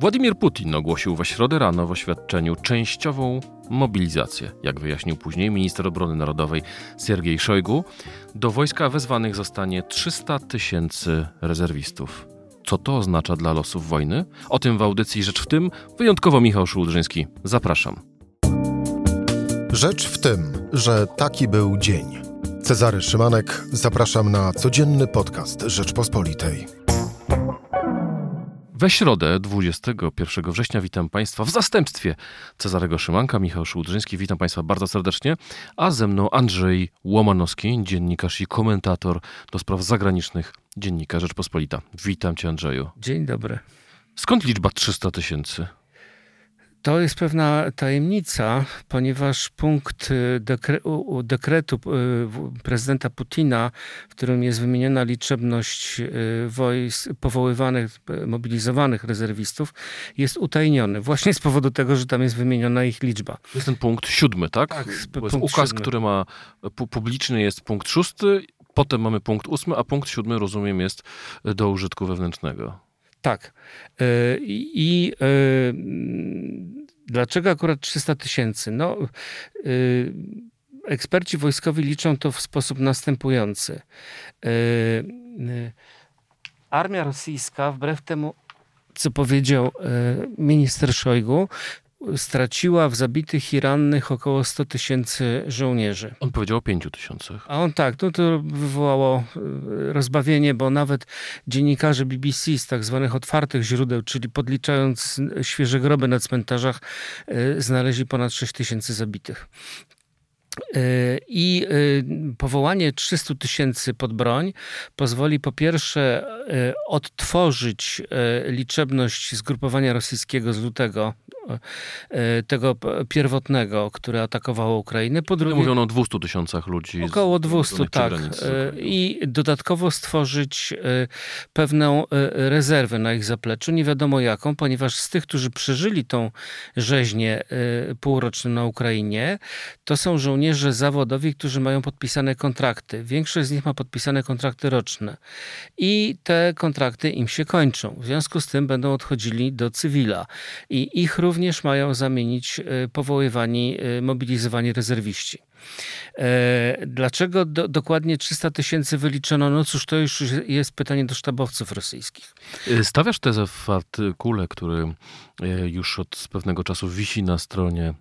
Władimir Putin ogłosił we środę rano w oświadczeniu częściową mobilizację. Jak wyjaśnił później minister obrony narodowej Siergiej Szojgu, do wojska wezwanych zostanie 300 tysięcy rezerwistów. Co to oznacza dla losów wojny? O tym w audycji Rzecz w tym wyjątkowo Michał Szułdrzyński. Zapraszam. Rzecz w tym, że taki był dzień. Cezary Szymanek, zapraszam na codzienny podcast Rzeczpospolitej. We środę 21 września witam Państwa w zastępstwie Cezarego Szymanka, Michał Szułdrzyński. Witam Państwa bardzo serdecznie, a ze mną Andrzej Łomanowski, dziennikarz i komentator do spraw zagranicznych Dziennika Rzeczpospolita. Witam Cię Andrzeju. Dzień dobry. Skąd liczba 300 tysięcy? To jest pewna tajemnica, ponieważ punkt y, dekre, dekretu y, prezydenta Putina, w którym jest wymieniona liczebność y, wojsk powoływanych, mobilizowanych rezerwistów, jest utajniony. Właśnie z powodu tego, że tam jest wymieniona ich liczba. To jest ten punkt siódmy, tak? Tak, Bo jest ukaz, siódmy. który ma publiczny jest punkt szósty, potem mamy punkt ósmy, a punkt siódmy, rozumiem, jest do użytku wewnętrznego. Tak. E, I e, dlaczego akurat 300 tysięcy? No, e, eksperci wojskowi liczą to w sposób następujący. Armia rosyjska, wbrew temu, co powiedział minister Szojgu, straciła w zabitych i rannych około 100 tysięcy żołnierzy. On powiedział o 5 tysiącach. A on tak, no to wywołało e, rozbawienie, bo nawet dziennikarze BBC z tak zwanych otwartych źródeł, czyli podliczając świeże groby na cmentarzach, e, znaleźli ponad 6 tysięcy zabitych. E, I powołanie 300 tysięcy pod broń pozwoli po pierwsze odtworzyć liczebność zgrupowania rosyjskiego z lutego tego pierwotnego, które atakowało Ukrainę. Po drugie, Mówiono o 200 tysiącach ludzi. Około 200, tak. E, I dodatkowo stworzyć e, pewną rezerwę na ich zapleczu, nie wiadomo jaką, ponieważ z tych, którzy przeżyli tą rzeźnię półroczną na Ukrainie, to są żołnierze zawodowi, którzy mają podpisane kontrakty. Większość z nich ma podpisane kontrakty roczne. I te kontrakty im się kończą. W związku z tym będą odchodzili do cywila. I ich również również mają zamienić e, powoływani, e, mobilizowani rezerwiści. E, dlaczego do, dokładnie 300 tysięcy wyliczono? No cóż, to już jest pytanie do sztabowców rosyjskich. Stawiasz tezę w artykule, który już od pewnego czasu wisi na stronie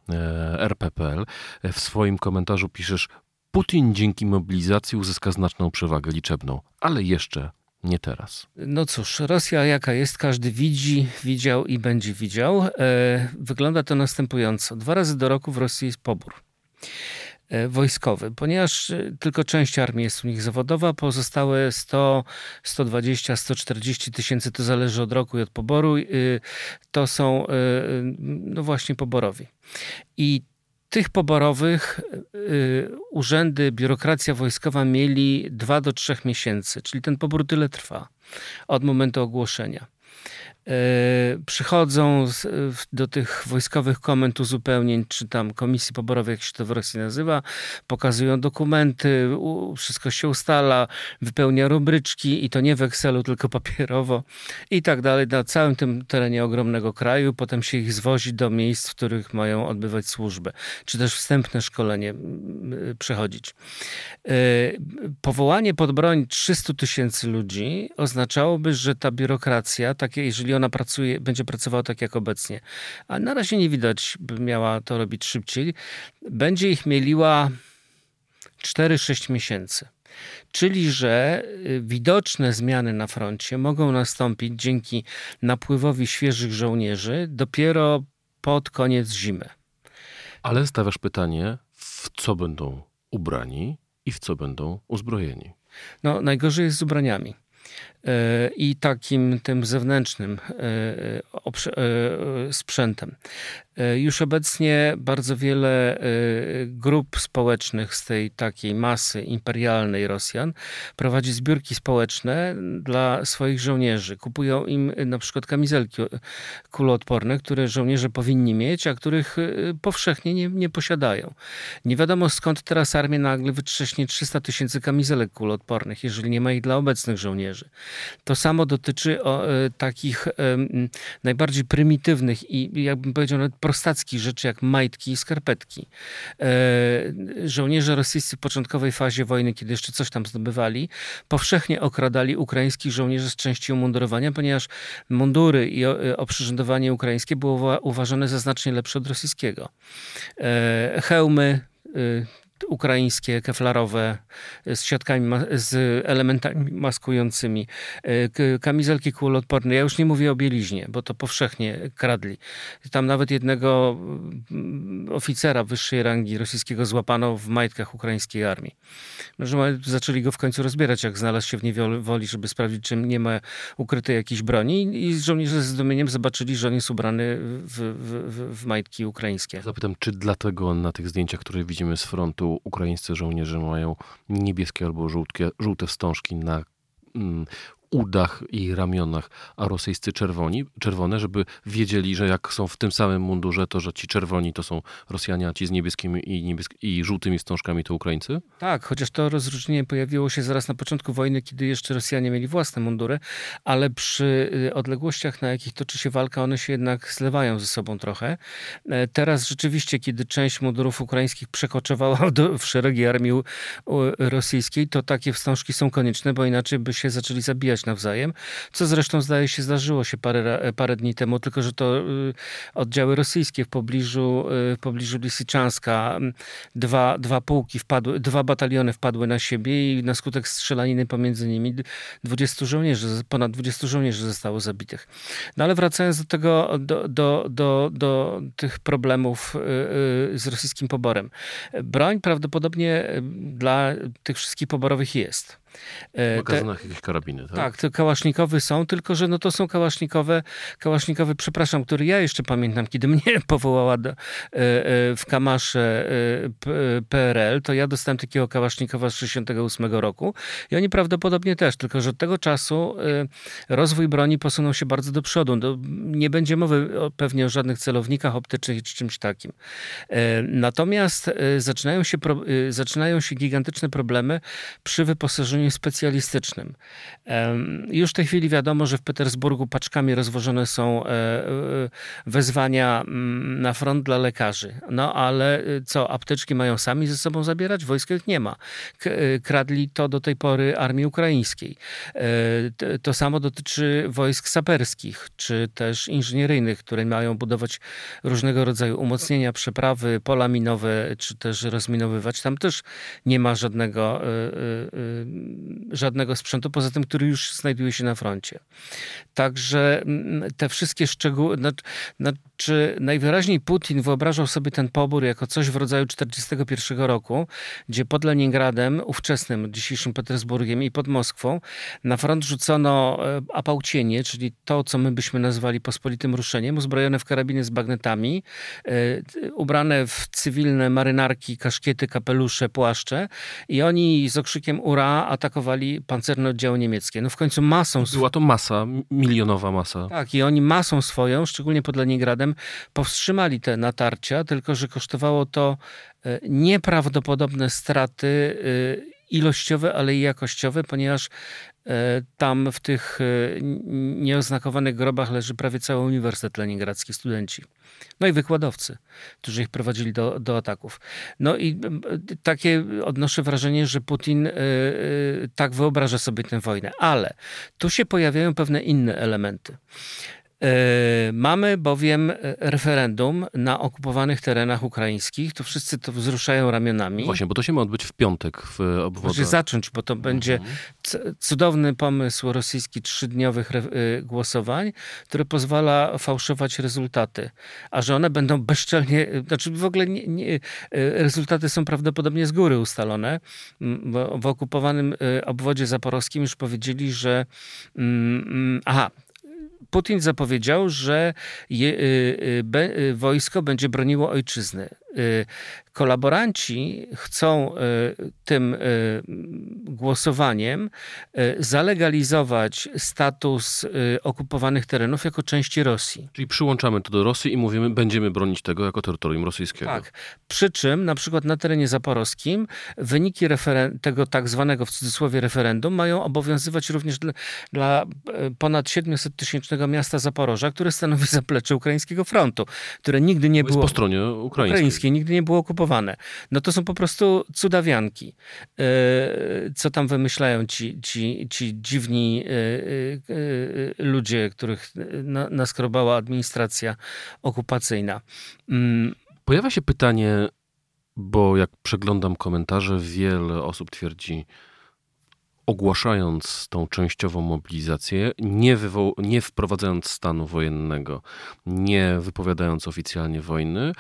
RPPL. W swoim komentarzu piszesz, Putin dzięki mobilizacji uzyska znaczną przewagę liczebną, ale jeszcze nie teraz. No cóż, Rosja jaka jest, każdy widzi, widział i będzie widział. E, wygląda to następująco. Dwa razy do roku w Rosji jest pobór e, wojskowy, ponieważ e, tylko część armii jest u nich zawodowa, pozostałe 100, 120, 140 tysięcy, to zależy od roku i od poboru, to są no właśnie poborowi. I tych poborowych y, urzędy, biurokracja wojskowa mieli 2 do 3 miesięcy, czyli ten pobór tyle trwa od momentu ogłoszenia. E, przychodzą do tych wojskowych komend uzupełnień, czy tam komisji poborowej, jak się to w Rosji nazywa, pokazują dokumenty, wszystko się ustala, wypełnia rubryczki i to nie w Excelu, tylko papierowo i tak dalej, na całym tym terenie ogromnego kraju. Potem się ich zwozi do miejsc, w których mają odbywać służbę, czy też wstępne szkolenie przechodzić. E, powołanie pod broń 300 tysięcy ludzi oznaczałoby, że ta biurokracja, takie, jeżeli ona pracuje, będzie pracowała tak jak obecnie, a na razie nie widać, by miała to robić szybciej, będzie ich mieliła 4-6 miesięcy. Czyli, że y, widoczne zmiany na froncie mogą nastąpić dzięki napływowi świeżych żołnierzy dopiero pod koniec zimy. Ale stawiasz pytanie, w co będą ubrani i w co będą uzbrojeni? No, najgorzej jest z ubraniami. E, i takim tym zewnętrznym e, e, sprzętem. E, już obecnie bardzo wiele e, grup społecznych z tej takiej masy imperialnej Rosjan prowadzi zbiórki społeczne dla swoich żołnierzy. Kupują im na przykład kamizelki kuloodporne, które żołnierze powinni mieć, a których powszechnie nie, nie posiadają. Nie wiadomo skąd teraz armia nagle wytrześnie 300 tysięcy kamizelek kuloodpornych, jeżeli nie ma ich dla obecnych żołnierzy. To samo dotyczy o, takich najbardziej prymitywnych i jakbym powiedział nawet prostackich rzeczy jak majtki i skarpetki. E, żołnierze rosyjscy w początkowej fazie wojny, kiedy jeszcze coś tam zdobywali, powszechnie okradali ukraińskich żołnierzy z części umundurowania, ponieważ mundury i oprzyrządowanie ukraińskie było uważane za znacznie lepsze od rosyjskiego. E, hełmy, y, ukraińskie, keflarowe, z siatkami, z elementami maskującymi, e, kamizelki kuloodporne. Ja już nie mówię o bieliźnie, bo to powszechnie kradli. Tam nawet jednego mm, oficera wyższej rangi rosyjskiego złapano w majtkach ukraińskiej armii. Że zaczęli go w końcu rozbierać, jak znalazł się w niewoli, żeby sprawdzić, czy nie ma ukrytej jakiejś broni i żołnierze ze zdumieniem zobaczyli, że on jest ubrany w, w, w majtki ukraińskie. Zapytam, czy dlatego na tych zdjęciach, które widzimy z frontu ukraińscy żołnierze mają niebieskie albo żółtkie, żółte wstążki na mm, udach i ramionach, a rosyjscy czerwoni, czerwone, żeby wiedzieli, że jak są w tym samym mundurze, to że ci czerwoni to są Rosjanie, a ci z niebieskimi i, niebieski, i żółtymi wstążkami to Ukraińcy? Tak, chociaż to rozróżnienie pojawiło się zaraz na początku wojny, kiedy jeszcze Rosjanie mieli własne mundury, ale przy y, odległościach, na jakich toczy się walka, one się jednak zlewają ze sobą trochę. E, teraz rzeczywiście, kiedy część mundurów ukraińskich przekoczowała do, w szeregi armii rosyjskiej, to takie wstążki są konieczne, bo inaczej by się zaczęli zabijać nawzajem, co zresztą zdaje się zdarzyło się parę, parę dni temu, tylko że to y, oddziały rosyjskie w pobliżu, y, w pobliżu Lisyczanska, dwa, dwa pułki wpadły, dwa bataliony wpadły na siebie i na skutek strzelaniny pomiędzy nimi 20 żołnierzy, ponad 20 żołnierzy zostało zabitych. No ale wracając do tego, do, do, do, do tych problemów y, z rosyjskim poborem. Broń prawdopodobnie dla tych wszystkich poborowych jest. E, w magazynach jakieś karabiny, tak? Tak, to kałasznikowy są, tylko że no to są kałasznikowe, kałasznikowe, przepraszam, które ja jeszcze pamiętam, kiedy mnie powołała do, e, e, w Kamasze PRL, to ja dostałem takiego kałasznikowa z 68 roku i oni prawdopodobnie też, tylko że od tego czasu rozwój broni posunął się bardzo do przodu. No, nie będzie mowy pewnie o żadnych celownikach optycznych czy czymś takim. Natomiast zaczynają się, zaczynają się gigantyczne problemy przy wyposażeniu specjalistycznym. Już w tej chwili wiadomo, że w Petersburgu paczkami rozwożone są e, e, wezwania mm, na front dla lekarzy. No ale e, co, apteczki mają sami ze sobą zabierać? Wojska ich nie ma. Kradli to do tej pory armii ukraińskiej. To samo dotyczy wojsk saperskich, czy też inżynieryjnych, które mają budować różnego rodzaju umocnienia, przeprawy, pola minowe, czy też rozminowywać. Tam też nie ma żadnego żadnego sprzętu, poza tym, który już znajduje się na froncie. Także mm, te wszystkie szczegóły, znaczy najwyraźniej Putin wyobrażał sobie ten pobór jako coś w rodzaju 1941 roku, gdzie pod Leningradem, ówczesnym dzisiejszym Petersburgiem i pod Moskwą, na front rzucono e, apałcienie, czyli to, co my byśmy nazwali pospolitym ruszeniem, uzbrojone w karabiny z bagnetami, e, ubrane w cywilne marynarki, kaszkiety, kapelusze, płaszcze i oni z okrzykiem ura atakowali pancerne oddziały niemieckie. No w końcu masą... Była to masa, milionowa masa. Tak, i oni masą swoją, szczególnie pod Leningradem, powstrzymali te natarcia, tylko że kosztowało to e, nieprawdopodobne straty e, ilościowe, ale i jakościowe, ponieważ tam w tych nieoznakowanych grobach leży prawie cały Uniwersytet Leningradzki, studenci. No i wykładowcy, którzy ich prowadzili do, do ataków. No i takie odnoszę wrażenie, że Putin y, tak wyobraża sobie tę wojnę. Ale tu się pojawiają pewne inne elementy. E, mamy bowiem e, referendum na okupowanych terenach ukraińskich. To wszyscy to wzruszają ramionami. Właśnie, bo to się ma odbyć w piątek w obwodach. Może zacząć, bo to będzie mhm. cudowny pomysł rosyjski trzydniowych e, głosowań, który pozwala fałszować rezultaty. A że one będą bezczelnie, znaczy w ogóle nie, nie, rezultaty są prawdopodobnie z góry ustalone. Bo w okupowanym obwodzie zaporowskim już powiedzieli, że mm, mm, aha, Putin zapowiedział, że je, y, y, be, y, wojsko będzie broniło ojczyzny. Y, kolaboranci chcą y, tym y, głosowaniem zalegalizować status okupowanych terenów jako części Rosji. Czyli przyłączamy to do Rosji i mówimy, będziemy bronić tego jako terytorium rosyjskiego. Tak. Przy czym na przykład na terenie zaporowskim wyniki tego tak zwanego w cudzysłowie referendum mają obowiązywać również dla, dla ponad 700 tysięcznego miasta Zaporoża, które stanowi zaplecze ukraińskiego frontu, które nigdy nie było... Jest po stronie ukraińskiej nigdy nie było okupowane. No to są po prostu cudawianki. E, co tam wymyślają ci, ci, ci dziwni e, e, ludzie, których naskrobała administracja okupacyjna. Mm. Pojawia się pytanie, bo jak przeglądam komentarze, wiele osób twierdzi, ogłaszając tą częściową mobilizację, nie, nie, wprowadzając stanu wojennego, nie wypowiadając oficjalnie wojny,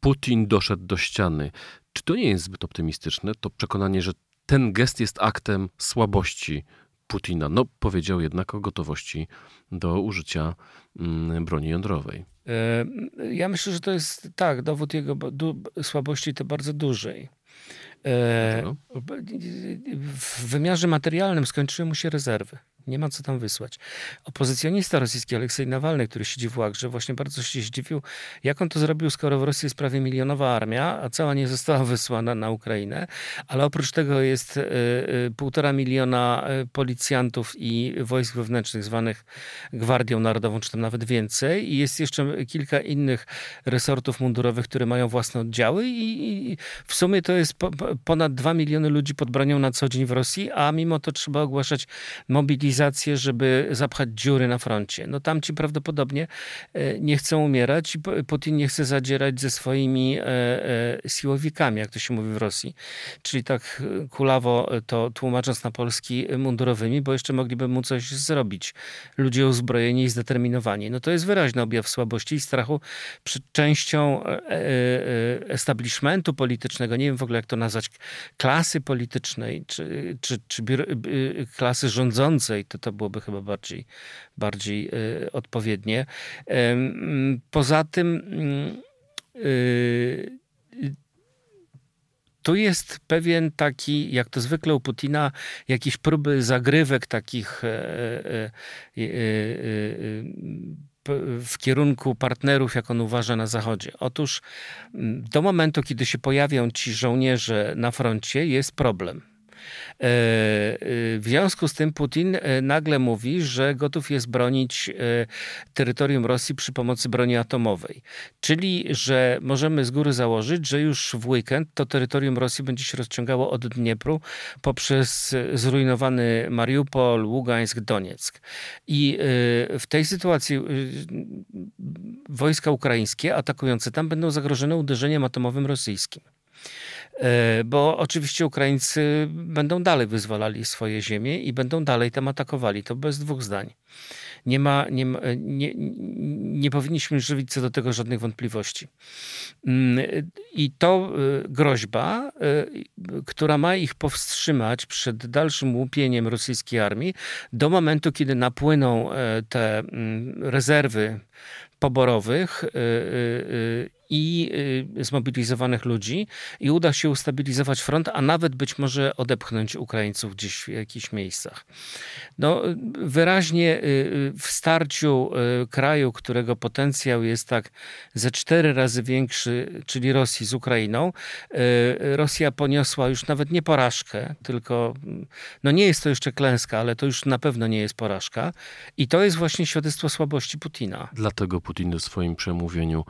Putin doszedł do ściany. Czy to nie jest zbyt optymistyczne? To przekonanie, że ten gest jest aktem słabości Putina. No, powiedział jednak o gotowości do użycia mm, broni jądrowej. E, ja myślę, że to jest tak, dowód jego słabości to bardzo dużej. E, w wymiarze materialnym skończyły mu się rezerwy. Nie ma co tam wysłać. Opozycjonista rosyjski Aleksiej Nawalny, który siedzi w Łagrze, właśnie bardzo się zdziwił, jak on to zrobił, skoro w Rosji jest prawie milionowa armia, a cała nie została wysłana na Ukrainę, ale oprócz tego jest y, y, półtora miliona y, policjantów i wojsk wewnętrznych zwanych Gwardią Narodową, czy tam nawet więcej. I jest jeszcze kilka innych resortów mundurowych, które mają własne oddziały. I, w sumie to jest po, ponad dwa miliony ludzi pod bronią na co dzień w Rosji, a mimo to trzeba ogłaszać mobilizację mobilizację, żeby zapchać dziury na froncie. No tam ci prawdopodobnie e, nie chcą umierać i Putin nie chce zadzierać ze swoimi e, e, siłowikami, jak to się mówi w Rosji. Czyli tak kulawo to tłumacząc na polski mundurowymi, bo jeszcze mogliby mu coś zrobić. Ludzie uzbrojeni i zdeterminowani. No to jest wyraźny objaw słabości i strachu przed częścią establishmentu politycznego, nie wiem w ogóle jak to nazwać, klasy politycznej, czy, czy, czy klasy rządzącej, to, to byłoby chyba bardziej, bardziej y, odpowiednie. Poza tym y, tu jest pewien taki, jak to zwykle u Putina, jakieś próby zagrywek takich e, e, e, w kierunku partnerów, jak on uważa na Zachodzie. Otóż do momentu, kiedy się pojawią ci żołnierze na froncie, jest problem w związku z tym Putin e, nagle mówi, że gotów jest bronić terytorium Rosji przy pomocy broni atomowej. Czyli, że możemy z góry założyć, że już w weekend to terytorium Rosji będzie się rozciągało od Dniepru poprzez zrujnowany Mariupol, Ługańsk, Donieck. I w tej sytuacji wojska ukraińskie atakujące tam będą zagrożone uderzeniem atomowym rosyjskim. E, bo oczywiście Ukraińcy będą dalej wyzwalali swoje ziemie i będą dalej tam atakowali. To bez dwóch zdań. Nie, ma, nie, nie, nie powinniśmy żywić co do tego żadnych wątpliwości. Mm, I to e, groźba, e, która ma ich powstrzymać przed dalszym łupieniem rosyjskiej armii do momentu, kiedy napłyną te mm, rezerwy poborowych i y, zmobilizowanych ludzi i uda się ustabilizować front, a nawet być może odepchnąć Ukraińców gdzieś w jakichś miejscach. No, wyraźnie y, w starciu y, kraju, którego potencjał jest tak ze cztery razy większy, czyli Rosji z Ukrainą, Rosja poniosła już nawet nie porażkę, tylko no nie jest to jeszcze klęska, ale to już na pewno nie jest porażka i to jest właśnie świadectwo słabości Putina. Dlatego Putin w swoim przemówieniu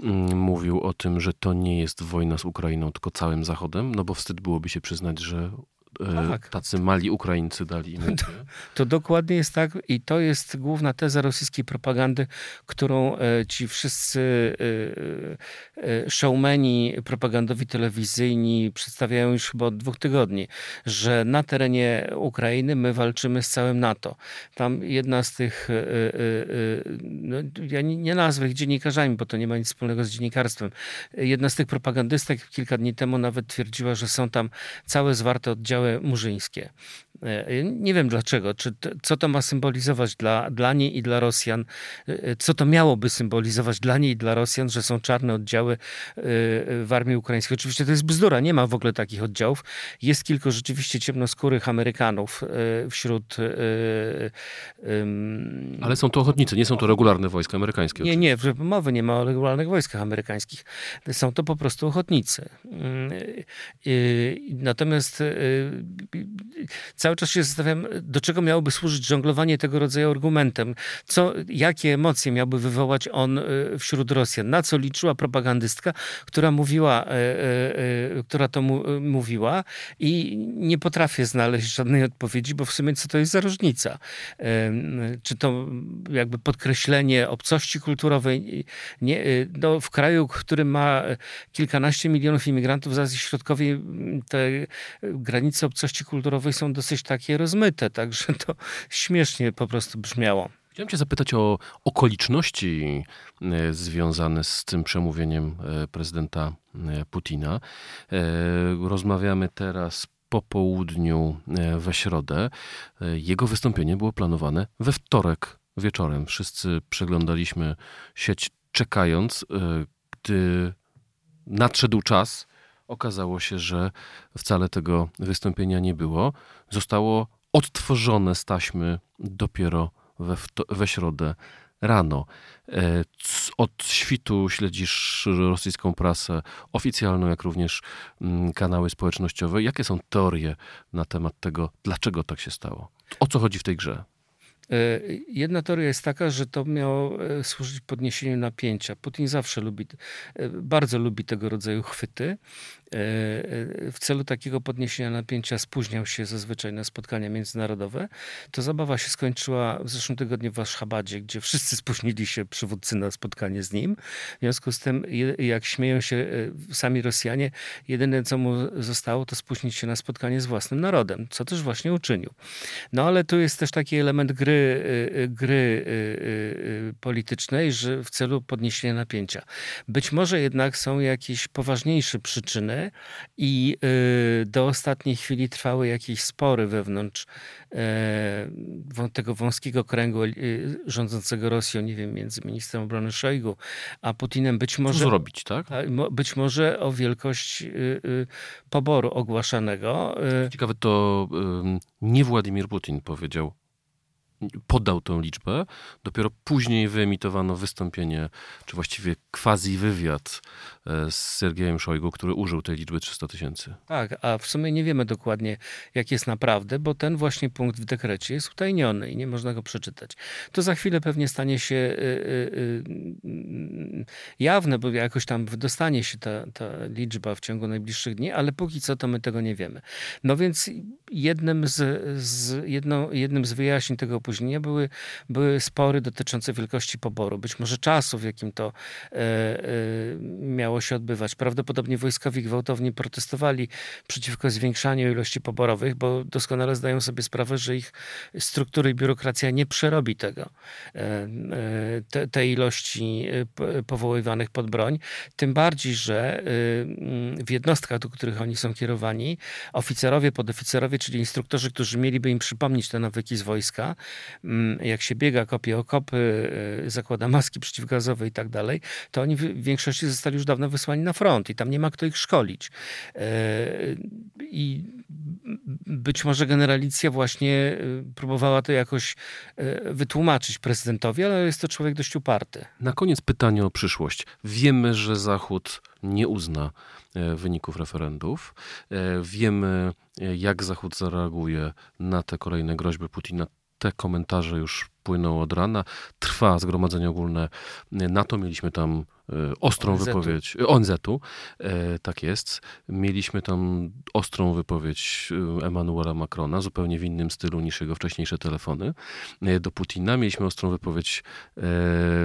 mm, mówił o tym, że to nie jest wojna z Ukrainą, tylko całym Zachodem, no bo wstyd byłoby się przyznać, że tak. tacy mali Ukraińcy dali im. To, to, dokładnie jest tak i to jest główna teza rosyjskiej propagandy, którą e, ci wszyscy e, showmeni propagandowi telewizyjni przedstawiają już chyba od dwóch tygodni, że na terenie Ukrainy my walczymy z całym NATO. Tam jedna z tych, no, ja nie nazwę ich dziennikarzami, bo to nie ma nic wspólnego z dziennikarstwem. Jedna z tych propagandystek kilka dni temu nawet twierdziła, że są tam całe zwarte oddziały murzyńskie. Nie wiem dlaczego, czy co to ma symbolizować dla, dla niej i dla Rosjan, co to miałoby symbolizować dla niej i dla Rosjan, że są czarne oddziały w armii ukraińskiej. Oczywiście to jest bzdura, nie ma w ogóle takich oddziałów. Jest kilku rzeczywiście ciemnoskórych Amerykanów wśród... Ale są to ochotnicy, nie są to regularne wojska amerykańskie. Nie, nie, mowy nie ma o regularnych wojskach amerykańskich. Są to po prostu ochotnicy. Mm, natomiast cały czas się zastanawiam, do czego miałoby służyć żonglowanie tego rodzaju argumentem. Co, jakie emocje miałby wywołać on wśród Rosjan? Na co liczyła propagandystka, która mówiła, która to mówiła i nie potrafię znaleźć żadnej odpowiedzi, bo w sumie co to jest za różnica? Czy to jakby podkreślenie obcości kulturowej? Nie, no, w kraju, który ma kilkanaście milionów imigrantów z Azji Środkowej, te granice obcości kulturowej są dosyć takie rozmyte, także to śmiesznie po prostu brzmiało. Chciałem Cię zapytać o okoliczności e, związane z tym przemówieniem e, prezydenta e, Putina. Rozmawiamy teraz po południu we środę. Jego wystąpienie było planowane we wtorek wieczorem. Wszyscy przeglądaliśmy sieć czekając, gdy nadszedł czas. Okazało się, że wcale tego wystąpienia nie było. Zostało odtworzone z taśmy dopiero we, we środę rano. E, od świtu śledzisz rosyjską prasę oficjalną, jak również mm, kanały społecznościowe. Jakie są teorie na temat tego, dlaczego tak się stało? O co chodzi w tej grze? E, jedna teoria jest taka, że to miało e, służyć podniesieniu napięcia. Putin zawsze lubi, bardzo lubi tego rodzaju chwyty. E, e, w celu takiego podniesienia napięcia spóźniał się zazwyczaj na spotkania międzynarodowe. To zabawa się skończyła w zeszłym tygodniu w Aszchabadzie, gdzie wszyscy spóźnili się przywódcy na spotkanie z nim. W związku z tym, jak śmieją się e, sami Rosjanie, jedyne co mu zostało, to spóźnić się na spotkanie z własnym narodem, co też właśnie uczynił. No ale tu jest też taki element gry, gry politycznej, że w celu podniesienia napięcia. Być może jednak są jakieś poważniejsze przyczyny, i y, do ostatniej chwili trwały jakieś spory wewnątrz e, tego wąskiego kręgu y, rządzącego Rosją, nie wiem, między ministrem obrony Szojgu a Putinem. Być może, Co zrobić, tak? Być może o wielkość y, poboru ogłaszanego. Ciekawe, to nie Władimir Putin powiedział podał tę liczbę. Dopiero później wyemitowano wystąpienie, czy właściwie quasi wywiad e, z Sergiejem Szojgu, który użył tej liczby 300 tysięcy. Tak, a w sumie nie wiemy dokładnie, jak jest naprawdę, bo ten właśnie punkt w dekrecie jest utajniony i nie można go przeczytać. To za chwilę pewnie stanie się y, y, y, jawne, bo jakoś tam wydostanie się ta, ta liczba w ciągu najbliższych dni, ale póki co to my tego nie wiemy. No więc jednym z, z, jednym z wyjaśnień tego opóźnienia były, były spory dotyczące wielkości poboru, być może czasu, w jakim to e, e, miało się odbywać. Prawdopodobnie wojskowi gwałtownie protestowali przeciwko zwiększaniu ilości poborowych, bo doskonale zdają sobie sprawę, że ich struktury i biurokracja nie przerobi tego, e, e te, tej ilości e, powoływanych pod broń. Tym bardziej, że e, w jednostkach, do których oni są kierowani, oficerowie, podoficerowie, czyli instruktorzy, którzy mieliby im przypomnieć te nawyki z wojska, jak się biega, kopie okopy, y, zakłada maski przeciwgazowe i tak dalej, to oni w większości zostali już dawno wysłani na front i tam nie ma kto ich szkolić. E, I być może generalicja właśnie y, próbowała to jakoś wytłumaczyć prezydentowi, ale jest to człowiek dość uparty. Na koniec pytanie o przyszłość. Wiemy, że Zachód nie uzna e, wyników referendów. E, wiemy, e, jak Zachód zareaguje na te kolejne groźby Putina. Te komentarze już płyną od rana. Trwa zgromadzenie ogólne NATO. Mieliśmy tam E, ostrą ONZ wypowiedź e, ONZ-u, e, tak jest. Mieliśmy tam ostrą wypowiedź Emmanuela Macrona, zupełnie w innym stylu niż jego wcześniejsze telefony do Putina. Mieliśmy ostrą wypowiedź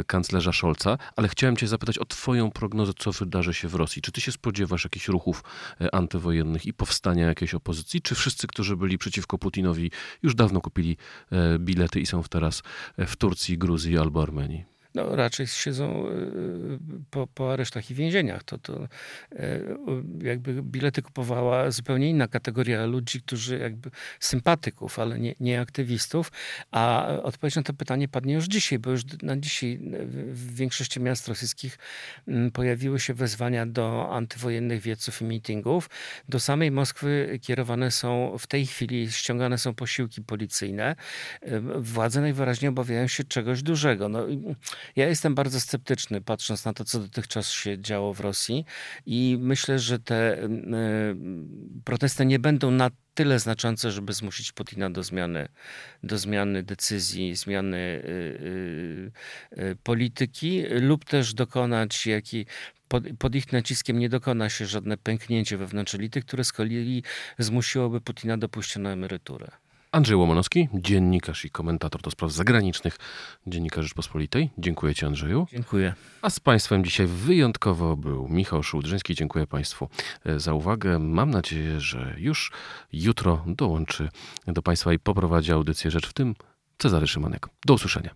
kanclerza Scholza, ale chciałem cię zapytać o twoją prognozę, co wydarzy się w Rosji. Czy ty się spodziewasz jakichś ruchów antywojennych i powstania jakiejś opozycji, czy wszyscy, którzy byli przeciwko Putinowi już dawno kupili bilety i są teraz w Turcji, Gruzji albo Armenii? No, raczej siedzą po, po aresztach i więzieniach. To, to jakby bilety kupowała zupełnie inna kategoria ludzi, którzy jakby sympatyków, ale nie, nie aktywistów. A odpowiedź na to pytanie padnie już dzisiaj, bo już na dzisiaj w większości miast rosyjskich mm, pojawiły się wezwania do antywojennych wieców i meetingów. Do samej Moskwy kierowane są w tej chwili, ściągane są posiłki policyjne. Władze najwyraźniej obawiają się czegoś dużego. No, ja jestem bardzo sceptyczny, patrząc na to, co dotychczas się działo w Rosji i myślę, że te protesty nie będą na tyle znaczące, żeby zmusić Putina do zmiany, do zmiany decyzji, zmiany y, y, y, polityki, lub też dokonać jakiej pod, pod, ich naciskiem nie dokona się żadne pęknięcie wewnątrz elity, które z kolei zmusiłoby Putina do pójścia na emeryturę. Andrzej Łomonowski, dziennikarz i komentator do spraw zagranicznych Dziennikarz Rzeczpospolitej. Dziękuję Ci Andrzeju. Dziękuję. A z Państwem dzisiaj wyjątkowo był Michał Szułdrzyński. Dziękuję Państwu e, za uwagę. Mam nadzieję, że już jutro dołączy do Państwa i poprowadzi audycję Rzecz w tym Cezary Szymanek. Do usłyszenia.